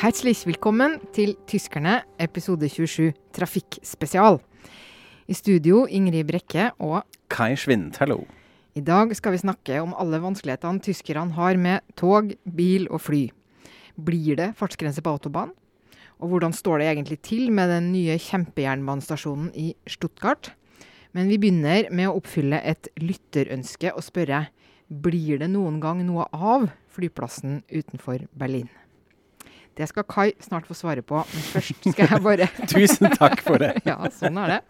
Herzlich willkommen til Tyskerne, episode 27, trafikkspesial. I studio Ingrid Brekke og Kai Schwind, hallo. I dag skal vi snakke om alle vanskelighetene tyskerne har med tog, bil og fly. Blir det fartsgrense på autobahn? Og hvordan står det egentlig til med den nye kjempejernbanestasjonen i Stuttgart? Men vi begynner med å oppfylle et lytterønske og spørre blir det noen gang noe av flyplassen utenfor Berlin? Det skal Kai snart få svare på, men først skal jeg bare Tusen takk for det. ja, sånn er det.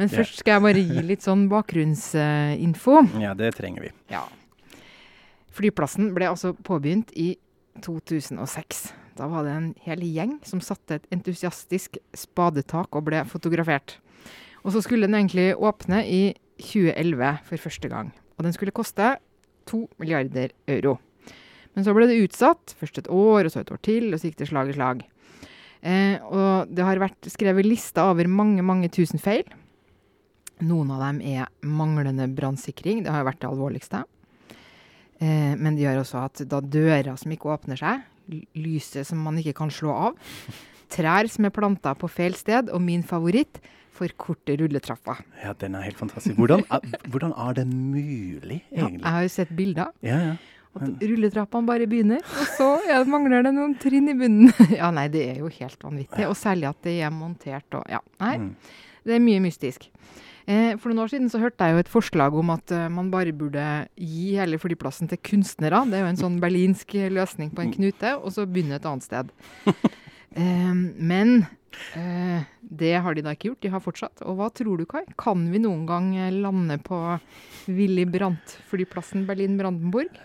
Men først skal jeg bare gi litt sånn bakgrunnsinfo. Ja, det trenger vi. Ja. Flyplassen ble altså påbegynt i 2006. Da var det en hel gjeng som satte et entusiastisk spadetak og ble fotografert. Og så skulle den egentlig åpne i 2011 for første gang. Og den skulle koste to milliarder euro. Men så ble det utsatt. Først et år, og så et år til, og så gikk det slag i slag. Eh, og det har vært skrevet lister over mange, mange tusen feil. Noen av dem er manglende brannsikring. Det har vært det alvorligste. Eh, men det gjør også at da dører som ikke åpner seg, lyset som man ikke kan slå av, trær som er planta på feil sted, og min favoritt, for korte rulletrapper. Ja, den er helt fantastisk. Hvordan er, hvordan er det mulig, egentlig? Ja, jeg har jo sett bilder. Ja, ja. At rulletrappene bare begynner, og så ja, mangler det noen trinn i bunnen. ja, nei, det er jo helt vanvittig. Og særlig at det er montert og Ja, nei. Det er mye mystisk. Eh, for noen år siden så hørte jeg jo et forslag om at uh, man bare burde gi hele flyplassen til kunstnere. Det er jo en sånn berlinsk løsning på en knute, og så begynne et annet sted. Eh, men eh, det har de da ikke gjort. De har fortsatt. Og hva tror du, Kai? Kan vi noen gang lande på Willy Brandt-flyplassen Berlin-Brandenburg?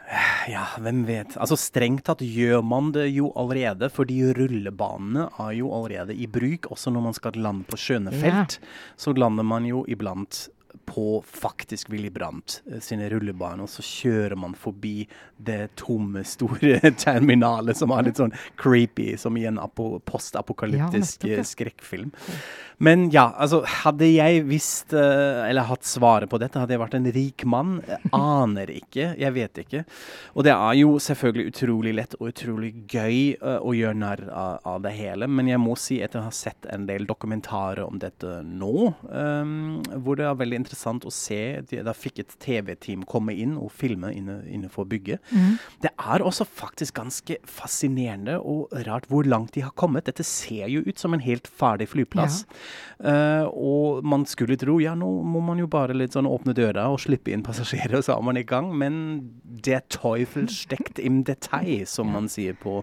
Ja, hvem vet. Altså Strengt tatt gjør man det jo allerede, fordi rullebanene er jo allerede i bruk. Også når man skal lande på skjønne felt, ja. så lander man jo iblant på faktisk Willy Brandt sine rullebaner, så kjører man forbi det tomme, store terminalet som er litt sånn creepy, som i en postapokalyptisk ja, skrekkfilm. Men ja, altså hadde jeg visst, eller hatt svaret på dette, hadde jeg vært en rik mann. Jeg aner ikke, jeg vet ikke. Og det er jo selvfølgelig utrolig lett og utrolig gøy å gjøre narr av, det hele, men jeg må si at jeg har sett en del dokumentarer om dette nå, um, hvor det er veldig interessant å se. Da fikk et TV-team komme inn og filme inne, innenfor bygget. Mm. Det er også faktisk ganske fascinerende og rart hvor langt de har kommet. Dette ser jo ut som en helt ferdig flyplass. Ja. Uh, og man skulle tro ja, nå må man jo bare litt sånn åpne døra og slippe inn passasjerer, så er man i gang. Men det er Teufel steckt im Detail, som man sier på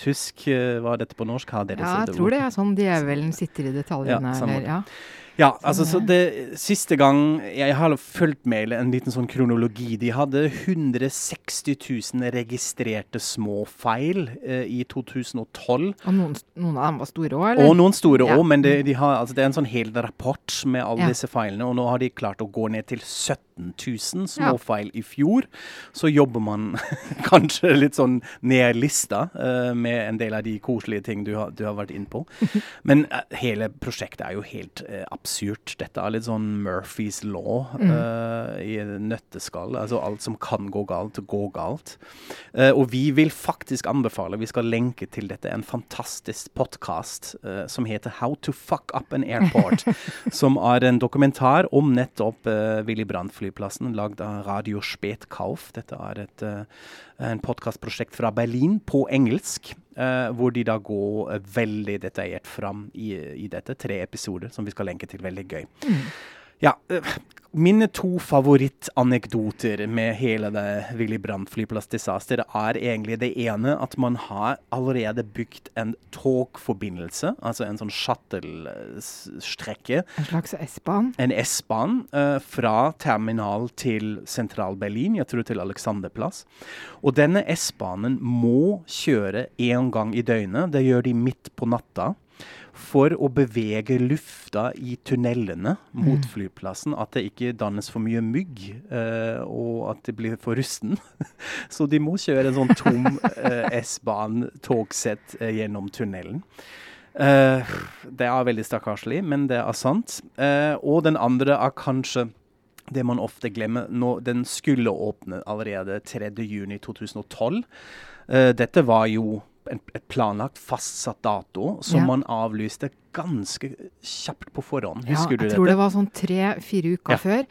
tysk. Uh, hva er dette på norsk? ja, jeg tror det er sånn djevelen sitter i detaljene. Ja, eller, ja. Ja, altså så det siste gang Jeg har fulgt med en liten sånn kronologi. De hadde 160 000 registrerte småfeil eh, i 2012. Og noen, noen, av dem var store òg, eller? Og noen store òg, ja. men det, de har, altså, det, er en sånn hel rapport med alle ja. disse feilene. Og nå har de klart å gå ned til 17 000 småfeil ja. i fjor. Så jobber man kanskje litt sånn ned lista uh, med en del av de koselige ting du har, du har vært inn på. Men uh, hele prosjektet er jo helt uh, absurd. Dette er litt sånn Murphys law mm. i nøtteskall. Altså alt som kan gå galt, går galt. Og vi vil faktisk anbefale, vi skal lenke til dette, en fantastisk podkast som heter How to fuck up an airport. som er en dokumentar om nettopp Willy Brandt-flyplassen, lagd av Radio Spetkauf. Dette er et en podkastprosjekt fra Berlin på engelsk, uh, hvor de da går veldig detaljert fram i, i, dette. Tre episoder som vi skal lenke til. Veldig gøy. Mm. Ja, uh, mine to favorittanekdoter med hele det Willy Brandt flyplass-disaster er egentlig det ene at man har allerede bygd en togforbindelse, altså en sånn shuttle-strekke. En slags S-bane? En S-bane uh, fra terminal til sentral-Berlin, jeg tror til Alexanderplass. Og denne S-banen må kjøre én gang i døgnet. Det gjør de midt på natta for å bevege lufta i tunnelene mot mm. flyplassen. At det ikke dannes for mye mygg, uh, og at det blir for rusten. Så de må kjøre en sånn tom uh, S-bane-togsett uh, gjennom tunnelen. det er veldig stakkarslig, men det er sant. og den andre er kanskje det man ofte glemmer. Når den skulle åpne allerede 3.6.2012. dette var jo et planlagt, fastsatt dato som Ja. man avlyste ganske kjapt på forhånd. Ja, Husker du jeg tror det var sånn tre-fire uker Ja. før.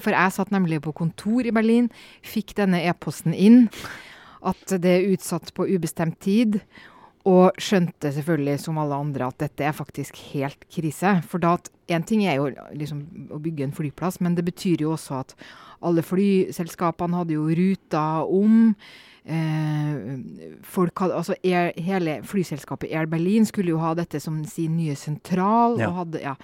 For jeg satt nemlig på kontor i Berlin, fikk denne e-posten inn, at det er utsatt på ubestemt tid. Og skjønte selvfølgelig, som alle andre, at dette er faktisk helt krise. For da at én ting er jo liksom å bygge en flyplass, men det betyr jo også at alle flyselskapene hadde jo ruta om. Eh, folk hadde, altså Air, hele flyselskapet Air Berlin skulle jo ha dette som sin nye sentral. Ja. og hadde, ja.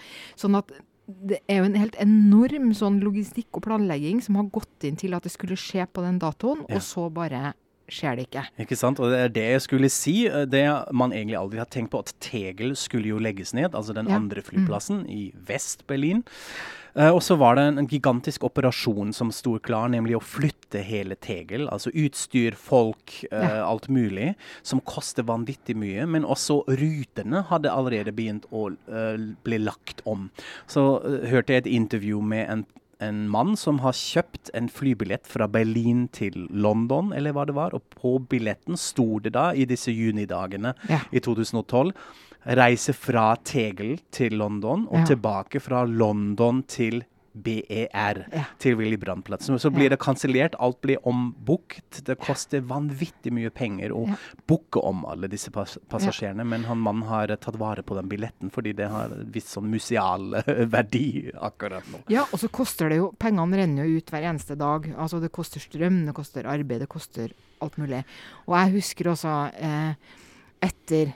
Sånn at det er jo en helt enorm sånn logistikk og planlegging som har gått inn til at det skulle skje på den datoen, Ja. og så bare skjer det ikke. Ikke sant? Og det er det jeg skulle si. eh, Det man egentlig aldri har tenkt på, at Tegel skulle jo legges ned, altså den Ja. andre flyplassen i Vest-Berlin. Uh, og så var det en, en gigantisk operasjon som sto klar, nemlig å flytte hele Tegel. Altså utstyr, folk, uh, Ja. alt mulig. Som koster vanvittig mye. Men også rutene hadde allerede begynt å uh, bli lagt om. Så hørte jeg et intervju med en en mann som har kjøpt en flybillett fra Berlin til London, eller hva det var. Og på billetten sto det da, i disse junidagene Ja. i 2012, reise fra Tegel til London, og Ja. tilbake fra London til BER, Ja. til Willy Brandt-plass. Så, blir det kansellert, alt blir ombukt. Det koster vanvittig mye penger å Ja. booke om alle disse pass passasjerene, men han mannen har eh, tatt vare på den billetten fordi det har visst viss sånn museal eh, verdi akkurat nå. Ja, og så koster det jo Pengene renner jo ut hver eneste dag. Altså det koster strøm, det koster arbeid, det koster alt mulig. Og jeg husker også eh, etter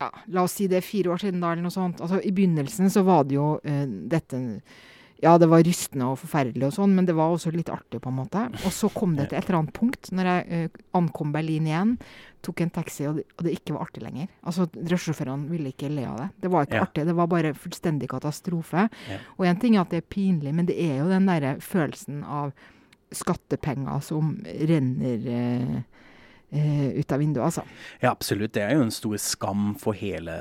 ja, La oss si det er fire år siden, da, eller noe sånt. Altså I begynnelsen så var det jo eh, dette Ja, det var rystende og forferdelig og sånn, men det var også litt artig, på en måte. Og så kom det til et eller annet punkt, når jeg uh, ankom Berlin igjen, tok en taxi, og det, og det ikke var artig lenger. Altså, Drosjesjåførene ville ikke le av det. Det var ikke Ja. artig, det var bare fullstendig katastrofe. Ja. Og en ting er at det er pinlig, men det er jo den derre følelsen av skattepenger som renner eh, ut av vinduet, altså. Ja, absolutt. Det er jo en stor skam for hele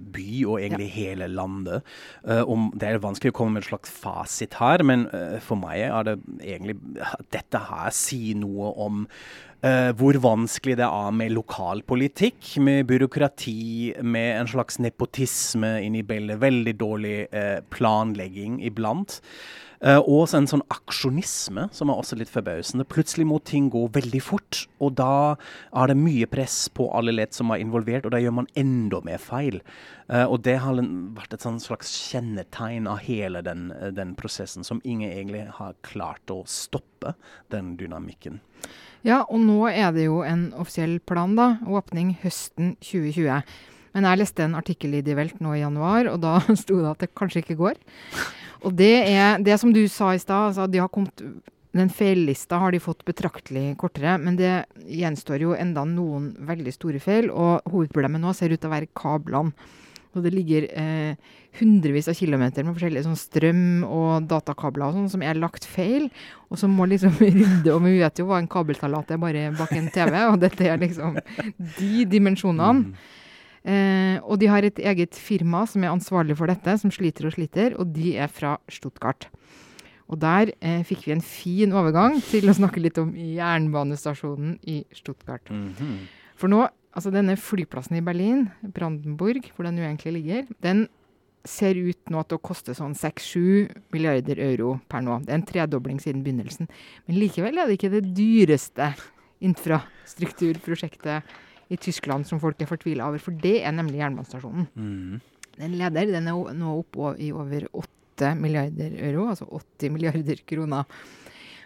by, og egentlig hele landet. Uh, om, det er vanskelig å komme med en slags fasit her, men uh, for meg er det egentlig Dette her sier noe om Uh, hvor vanskelig det er med lokalpolitikk, med byråkrati, med en slags nepotisme inni bildet. Veldig dårlig uh, planlegging iblant. Eh, og så en sånn aksjonisme som er også litt forbausende. Plutselig må ting gå veldig fort, og da er det mye press på alle ledd som er involvert, og da gjør man enda mer feil. Eh, og det har vært et sånn slags kjennetegn av hele den, eh, den prosessen, som ingen egentlig har klart å stoppe, den dynamikken. Ja, og nå er det jo en offisiell plan, da. Åpning høsten 2020. Men jeg leste en artikkel i Die Welt nå i januar, og da sto det at det kanskje ikke går. Og det er det som du sa i stad, altså de har kommet den feillista har de fått betraktelig kortere, men det gjenstår jo enda noen veldig store feil. Og hovedproblemet nå ser ut til å være kablene. Og det ligger eh, hundrevis av kilometer med forskjellige sånn strøm og datakabler og sånn som er lagt feil, og som må liksom rydde. Og vi vet jo hva en kabeltalat er bare bak en TV, og dette er liksom de dimensjonene. Eh, og de har et eget firma som er ansvarlig for dette, som sliter og sliter, og de er fra Stuttgart. Og der eh, fikk vi en fin overgang til å snakke litt om jernbanestasjonen i Stuttgart. Mhm. For nå, altså denne flyplassen i Berlin, Brandenburg, hvor den jo egentlig ligger, den ser ut nå til å koste sånn 6-7 milliarder euro per nå. Det er en tredobling siden begynnelsen. Men likevel er det ikke det dyreste infrastrukturprosjektet i Tyskland som folk er fortvila over, for det er nemlig jernbanestasjonen. Mm. Den leder den er nå oppe i over 8 milliarder euro, altså 80 milliarder kroner.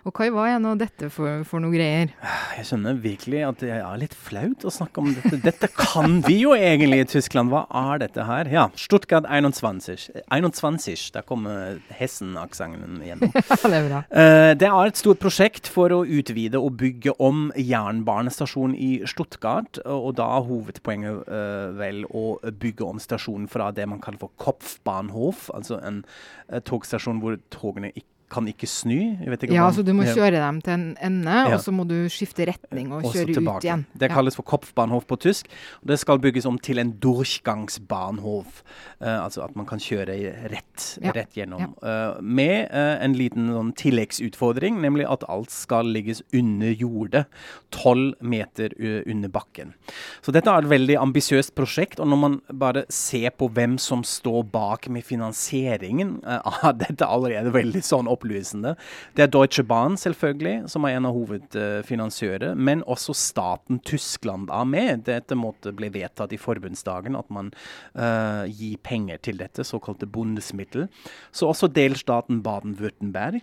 Og Kai, hva er nå dette for, for noe greier? Jeg skjønner virkelig at det er litt flaut å snakke om dette. Dette kan vi jo egentlig i Tyskland. Hva er dette her? Ja, Stuttgart 21. 21, der kommer Hessen-aksenten igjennom. det er bra. Eh, det er et stort prosjekt for å utvide og bygge om jernbanestasjonen i Stuttgart. Og og da er hovedpoenget eh, vel å bygge om stasjonen fra det man kaller for Kopfbahnhof, altså en eh, togstasjon hvor togene ikke kan ikke snu. Ikke Ja, hva- så du må Ja. kjøre dem til en ende, Ja. og så må du skifte retning og kjøre ut igjen. Det kalles for Kopfbahnhof på tysk. og Det skal bygges om til en Durchgangsbahnhof. Uh, altså at man kan kjøre rett rett, gjennom. Uh, med uh, en liten sånn, tilleggsutfordring, nemlig at alt skal ligges under jordet. Tolv meter under bakken. Så dette er et veldig ambisiøst prosjekt. Og når man bare ser på hvem som står bak med finansieringen, uh, dette allerede veldig sånn opplysende. Det er Deutsche Bahn, selvfølgelig, som er en av hovedfinansiører. Men også staten Tyskland er med. Dette måtte bli vedtatt i forbundsdagen, at man gir penger til dette, såkalte bondesmittel. Så også delstaten Baden-Würtemberg,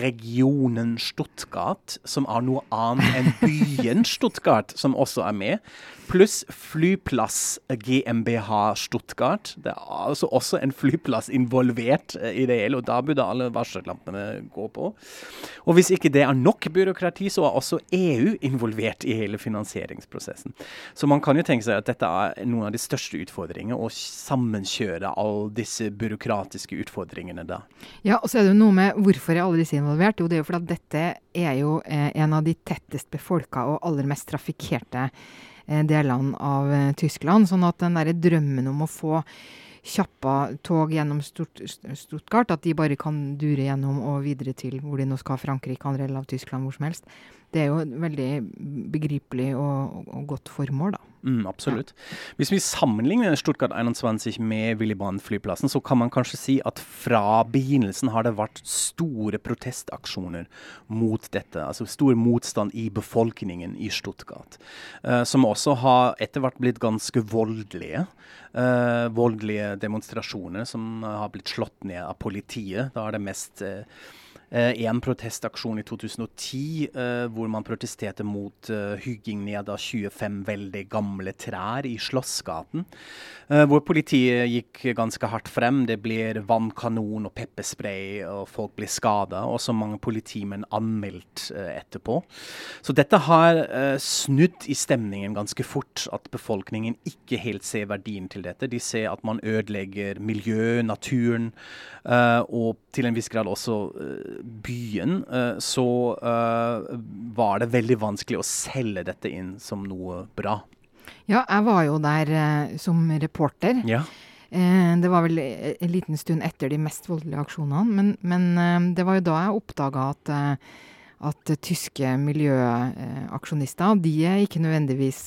regionen Stuttgart, som er noe annet enn byen Stuttgart, som også er med pluss flyplass GmbH Stuttgart. Det er altså også en flyplass involvert eh, i det hele, og da burde alle varsellampene går på. Og hvis ikke det er nok byråkrati, så er også EU involvert i hele finansieringsprosessen. Så man kan jo tenke seg at dette er noen av de største utfordringene, å sammenkjøre alle disse byråkratiske utfordringene da. Ja, og så er det jo noe med hvorfor er alle disse involvert? Jo, det er jo fordi at dette er jo eh, en av de tettest befolka og aller mest trafikkerte Eh, delene av eh, Tyskland. Sånn at den der drømmen om å få kjappa tog gjennom Stuttgart, at de bare kan dure gjennom og videre til hvor de nå skal, Frankrike, andre eller av Tyskland, hvor som helst. Det er jo et veldig begripelig og, og godt formål, da. Mm, absolutt. Ja. Hvis vi sammenligner Stuttgart 21 med Willy Brandt-flyplassen, så kan man kanskje si at fra begynnelsen har det vært store protestaksjoner mot dette. Altså stor motstand i befolkningen i Stuttgart. Uh, som også har etter hvert blitt ganske voldelige. Uh, voldelige demonstrasjoner som har blitt slått ned av politiet. Da er det mest uh, en protestaksjon i 2010 eh, hvor man protesterte mot uh, hygging ned av 25 veldig gamle trær i Slottsgaten. hvor politiet gikk ganske hardt frem. Det blir vannkanon og pepperspray, og folk blir skada. Og så mange politimenn anmeldt etterpå. Så dette har snudd i stemningen ganske fort. At befolkningen ikke helt ser verdien til dette. De ser at man ødelegger miljøet, naturen, og til en viss grad også byen, eh, så eh, var det veldig vanskelig å selge dette inn som noe bra. Ja, jeg var jo der eh, som reporter. Ja. Det var vel en liten stund etter de mest voldelige aksjonene, men, men det var jo da jeg oppdaga at, at tyske miljøaksjonister de er ikke nødvendigvis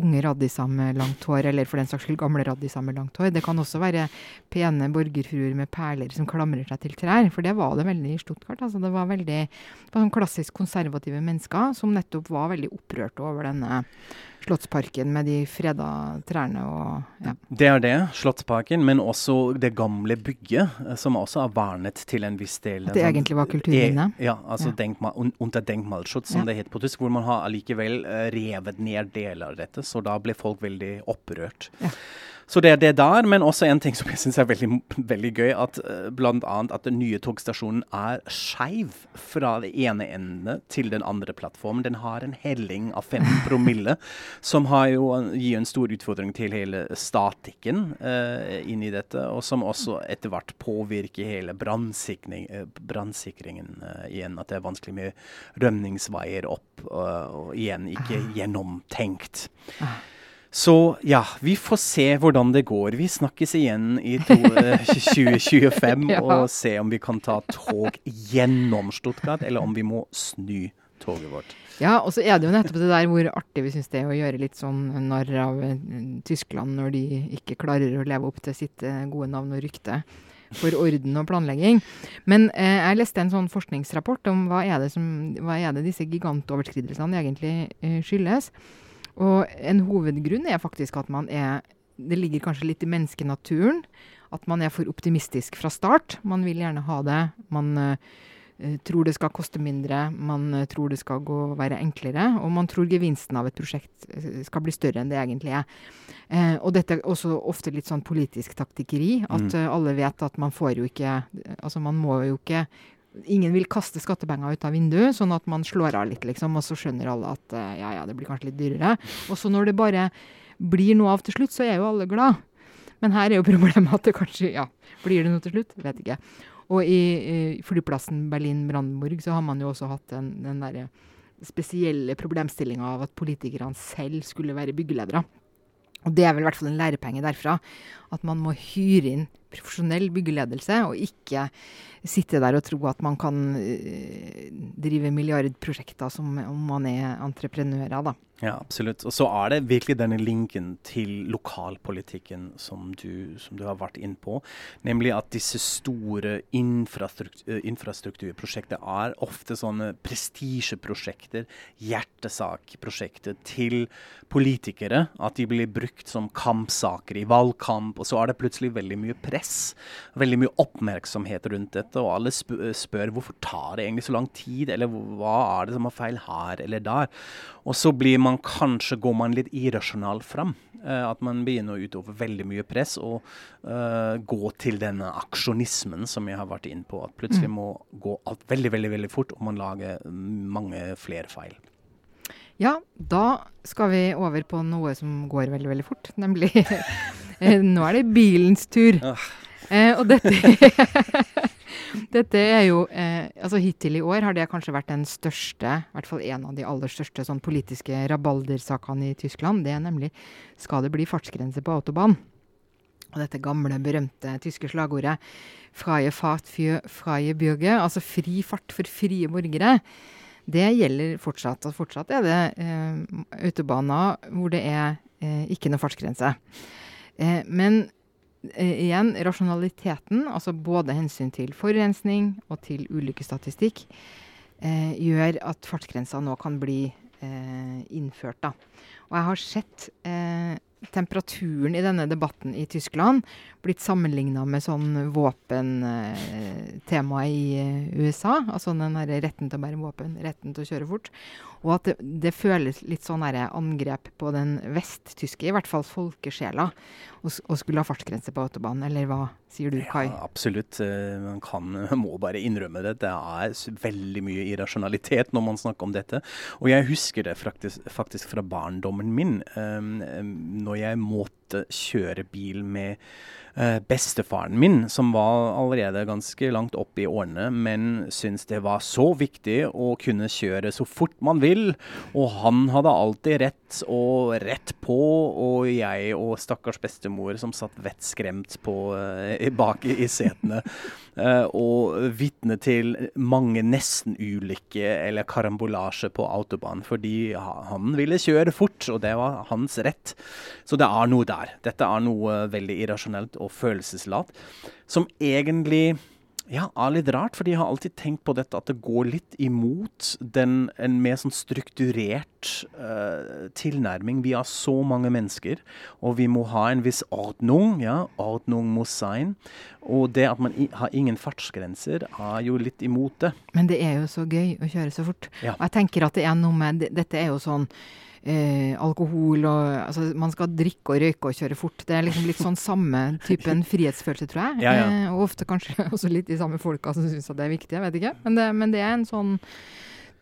unge raddiser med langt hår, eller for den saks skyld gamle raddiser med langt hår. Det kan også være pene borgerfruer med perler som klamrer seg til trær, for det var det veldig i Stuttgart. Altså, det var veldig det var sånn klassisk konservative mennesker som nettopp var veldig opprørte over denne Slottsparken med de freda trærne og ja. Det er det, Slottsparken, men også det gamle bygget, eh, som også er vernet til en viss del. At det sånn, egentlig var kulturminne? E, ja, altså ja. Denkmal, unter Denkmalschutz, som ja. det het på tysk, hvor man har allikevel uh, revet ned deler av dette. Så da ble folk veldig opprørt. Ja. Så det er det der, men også en ting som jeg syns er veldig, veldig, gøy, at uh, bl.a. at den nye togstasjonen er skeiv fra det ene ende til den andre plattformen. Den har en helling av fem promille, som har jo, gir en stor utfordring til hele statikken uh, inni dette, og som også etter hvert påvirker hele brannsikring, brannsikringen uh, igjen. At det er vanskelig med rømningsveier opp, og igjen ikke ah. gjennomtenkt. Ah. Så ja, vi får se hvordan det går. Vi snakkes igjen i 2025 ja. og se om vi kan ta tog gjennom Stuttgart, eller om vi må snu toget vårt. Ja, og så er det jo nettopp det der hvor artig vi syns det er å gjøre litt sånn narr av eh, Tyskland når de ikke klarer å leve opp til sitt eh, gode navn og rykte for orden og planlegging. Men eh, jeg leste en sånn forskningsrapport om hva er det, som, hva er det disse gigantoverskridelsene egentlig eh, skyldes. Og en hovedgrunn er faktisk at man er Det ligger kanskje litt i menneskenaturen. At man er for optimistisk fra start. Man vil gjerne ha det. Man uh, tror det skal koste mindre. Man uh, tror det skal gå, være enklere. Og man tror gevinsten av et prosjekt skal bli større enn det egentlig er. Uh, og dette er også ofte litt sånn politisk taktikkeri. At mm. alle vet at man får jo ikke Altså man må jo ikke Ingen vil kaste skattepenger ut av vinduet, sånn at man slår av litt, liksom. Og så skjønner alle at uh, ja, ja, det blir kanskje litt dyrere. Og så når det bare blir noe av til slutt, så er jo alle glad. Men her er jo problemet at det kanskje Ja, blir det noe til slutt? Vet ikke. Og i, i flyplassen Berlin-Brandenburg så har man jo også hatt den, den derre spesielle problemstillinga av at politikerne selv skulle være byggeledere. Og det er vel i hvert fall en lærepenge derfra. At man må hyre inn profesjonell byggeledelse, og ikke sitte der og tro at man kan uh, drive milliardprosjekter som om man er entreprenører. da. Ja, absolutt. Og så er det virkelig denne linken til lokalpolitikken som du, som du har vært inn på. Nemlig at disse store infrastruktur, infrastrukturprosjekter er ofte sånne prestisjeprosjekter, hjertesakprosjekter til politikere. At de blir brukt som kampsaker i valgkamp. Og så er det plutselig veldig mye press, veldig mye oppmerksomhet rundt dette. Og alle spør hvorfor tar det egentlig så lang tid, eller hva er det som er feil her eller der. Og så blir man kanskje går man litt irrasjonal fram. Uh, at man begynner å utøve veldig mye press og uh, gå til denne aksjonismen som jeg har vært inne på. At plutselig mm. må gå alt veldig, veldig, veldig fort, og man lager mange flere feil. Ja, da skal vi over på noe som går veldig, veldig fort. Nemlig eh, Nå er det bilens tur. Uh. og dette Dette er jo eh, altså Hittil i år har det kanskje vært den største, i hvert fall en av de aller største sånn politiske rabaldersakene i Tyskland. Det er nemlig skal det bli fartsgrense på autobahn. Og dette gamle, berømte tyske slagordet 'Freie Fahrt für freie Bürger', altså fri fart for frie borgere, det gjelder fortsatt. Og fortsatt er det eh, autobaner hvor det er eh, ikke noe fartsgrense. Eh, men igjen, rasjonaliteten, altså både hensyn til forurensning og til ulykkesstatistikk, eh, gjør at fartsgrensa nå kan bli eh, innført. Da. Og jeg har sett eh, temperaturen i denne debatten i Tyskland blitt sammenligna med sånn våpentema i USA. Altså den her retten til å bære våpen, retten til å kjøre fort. Og at det, det føles litt sånn angrep på den vesttyske, i hvert fall folkesjela, å skulle ha fartsgrense på autobanen. Eller hva sier du, Kai? Ja, absolutt. Eh, man kan, må bare innrømme det. Det er veldig mye irrasjonalitet når man snakker om dette. Og jeg husker det faktisk, faktisk fra barndommen min, um, når jeg måtte kjøre bil med Eh, bestefaren min, som var allerede ganske langt opp i årene, men syntes det var så viktig å kunne kjøre så fort man vil. Og han hadde alltid rett og rett på, og jeg og stakkars bestemor som satt vettskremt på, uh, bak i, setene. Uh, og vitne til mange nesten-ulykker eller karambolasje på autobahn fordi han ville kjøre fort, og det var hans rett. Så det er noe der. Dette er noe veldig irrasjonelt og følelseslatt, som egentlig ja, er litt rart, for jeg har alltid tenkt på dette at det går litt imot den, en mer sånn strukturert uh, tilnærming. Vi er så mange mennesker, og vi må ha en viss ordnung. Ja, Ordnung må sein. Og det at man har ingen fartsgrenser, er jo litt imot det. Men det er jo så gøy å kjøre så fort. Ja. Og jeg tenker at det er noe med Dette er jo sånn eh, alkohol og altså, Man skal drikke og røyke og kjøre fort. Det er liksom litt sånn samme typen frihetsfølelse, tror jeg. Ja, ja. Eh, og ofte kanskje også litt de samme folka som syns det er viktig. Jeg vet ikke. Men det, men det er en sånn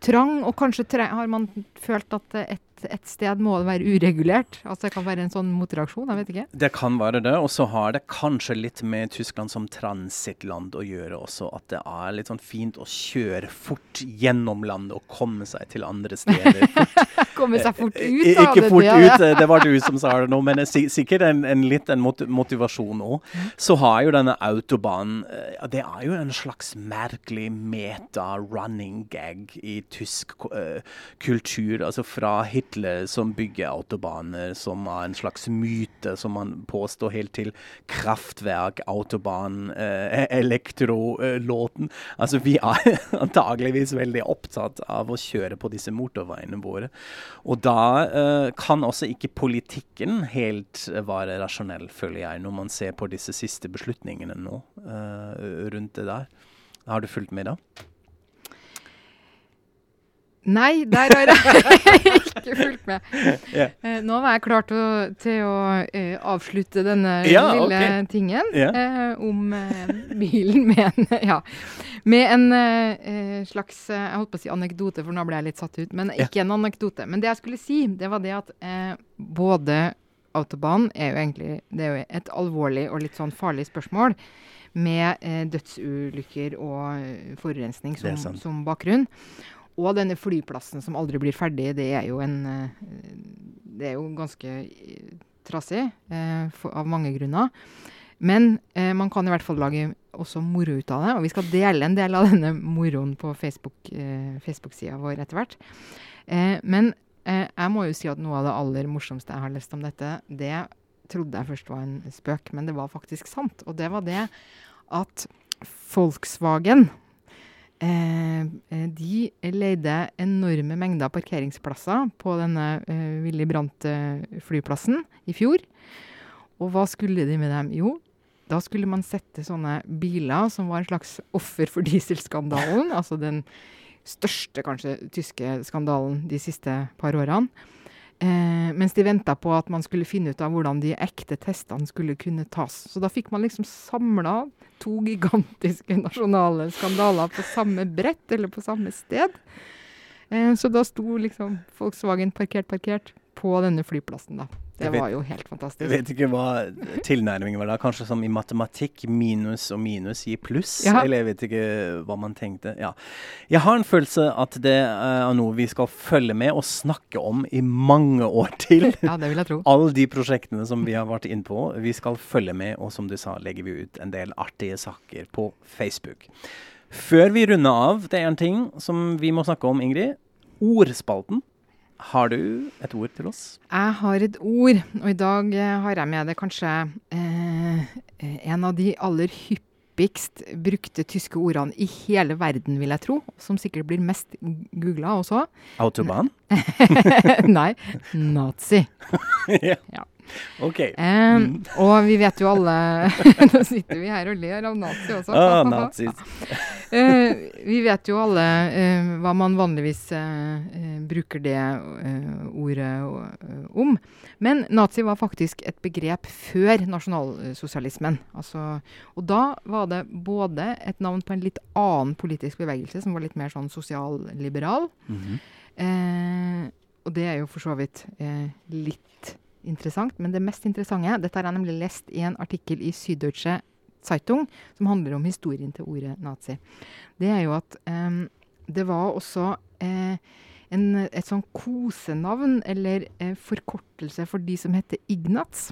trang, og kanskje har man følt at et et sted må det være uregulert? Altså Det kan være en sånn motreaksjon? jeg vet ikke. Det kan være det. Og så har det kanskje litt med Tyskland som transittland å gjøre også. At det er litt sånn fint å kjøre fort gjennom landet og komme seg til andre steder. komme seg fort ut, da. det. ikke fort ut, det var du som sa det nå. Men sikkert en, en litt en motivasjon òg. Så har jo denne autobanen eh, Det er jo en slags merkelig meta-running gag i tysk kultur. Altså fra Hitler Hitler som bygger autobaner, som er en slags myte som man påstår helt til Kraftverk, autoban, eh, elektrolåten. Altså, vi er antageligvis veldig opptatt av å kjøre på disse motorveiene våre. Og da eh, kan også ikke politikken helt være rasjonell, føler jeg, når man ser på disse siste beslutningene nå eh, rundt det der. Har du fulgt med da? Nei, der har jeg ikke fulgt med. Yeah. nå var jeg klar til å, til å uh, avslutte denne ja, lille okay. tingen yeah. uh, om uh, bilen med en, ja, med en slags Jeg holdt på å si anekdote, for nå ble jeg litt satt ut. Men ikke yeah. en anekdote. Men det jeg skulle si, det var det at både autobahn er jo egentlig det er jo et alvorlig og litt sånn farlig spørsmål med dødsulykker og forurensning som, som bakgrunn. Og denne flyplassen som aldri blir ferdig, det er jo en Det er jo ganske trassig eh, for, av mange grunner. Men eh, man kan i hvert fall lage også moro ut av det. Og vi skal dele en del av denne moroen på Facebook-sida eh, Facebook vår etter hvert. Eh, men eh, jeg må jo si at noe av det aller morsomste jeg har lest om dette, det trodde jeg først var en spøk, men det var faktisk sant. Og det var det at Volkswagen eh, eh de leide enorme mengder parkeringsplasser på denne eh, Willy Brandt-flyplassen i fjor. Og hva skulle de med dem? Jo, da skulle man sette sånne biler som var en slags offer for dieselskandalen. altså den største, kanskje, tyske skandalen de siste par årene. Eh, mens de venta på at man skulle finne ut av hvordan de ekte testene skulle kunne tas. Så da fikk man liksom samla to gigantiske nasjonale skandaler på samme brett, eller på samme sted. Eh, så da sto liksom Volkswagen parkert, parkert på denne flyplassen, da. Det vet, var jo helt fantastisk. Jeg vet ikke hva tilnærmingen var da. Kanskje som i matematikk, minus og minus gir pluss? Ja. Eller jeg vet ikke hva man tenkte. Ja. Jeg har en følelse at det er noe vi skal følge med og snakke om i mange år til. Ja, det vil jeg tro. Alle de prosjektene som vi har vært inne på, vi skal følge med, og som du sa, legger vi ut en del artige saker på Facebook. Før vi runder av, det er en ting som vi må snakke om, Ingrid. Ordspalten. Har du et ord til oss? Jeg har et ord, og i dag eh, har jeg med det kanskje eh, en av de aller hyppigst brukte tyske ordene i hele verden, vil jeg tro. Som sikkert blir mest googla også. Autobahn? Nei, nazi. ja. ja. OK. Eh, mm. Og vi vet jo alle Nå sitter vi her og ler av nazi også. Ah, nazis. eh, vi vet jo alle eh, hva man vanligvis eh, eh, bruker det eh, ordet om. Men nazi var faktisk et begrep før nasjonalsosialismen. Altså, og da var det både et navn på en litt annen politisk bevegelse, som var litt mer sånn sosialliberal. Mm -hmm. og det er jo for så vidt litt interessant. Men det mest interessante Dette har jeg nemlig lest i en artikkel i Süddeutsche Zeitung, som handler om historien til ordet nazi. Det er jo at um, det var også eh, en, et sånn kosenavn, eller eh, forkortelse, for de som heter Ignatz.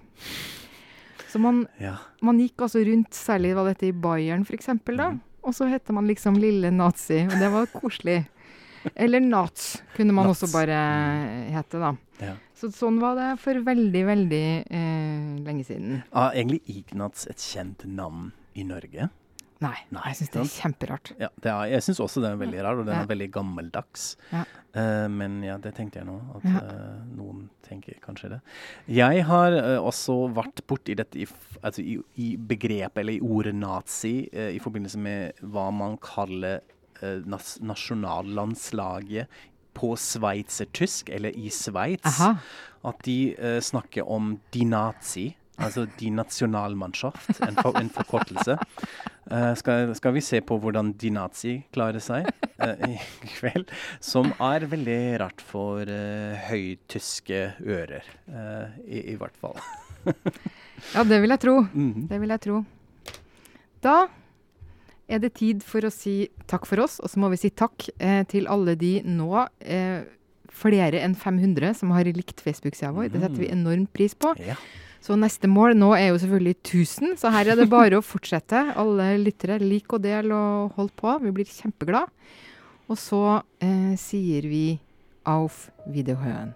Så man, ja. man, gikk altså rundt, særlig var dette i Bayern f.eks., da. Mm. Og så heter man liksom Lille Nazi, og det var koselig. Eller Nats kunne man Nats. også bare hete, da. Ja. Så sånn var det for veldig, veldig eh, lenge siden. Er egentlig Ignats et kjent navn i Norge? Nei, Nei jeg syns det er kjemperart. Ja, er, jeg syns også det er veldig rart, og den ja. er veldig gammeldags. Ja. Uh, men ja, det tenkte jeg nå, at ja. uh, noen tenker kanskje det. Jeg har uh, også vært borti dette i, altså i, i, begrepet, eller i ordet nazi, i forbindelse med hva man kaller nas nasjonallandslaget på sveitsertysk, eller i Sveits, at de uh, snakker om de nazi. Altså de nasjonalmannschaft, en, for, en forkortelse. Uh, skal, skal, vi se på hvordan de nazi klarer seg uh, i kveld? Som er veldig rart for uh, høytyske ører, i, i, hvert fall. ja, det vil jeg tro. Mm -hmm. Det vil jeg tro. Da er det tid for å si takk for oss. Og så må vi si takk eh, til alle de nå eh, flere enn 500 som har likt Facebook-sida vår. Det setter vi mm. enormt pris på. Ja. Så neste mål nå er jo selvfølgelig 1000, så her er det bare å fortsette. Alle lyttere, lik og del og hold på. Vi blir kjempeglade. Og så eh, sier vi auf Wiederhören.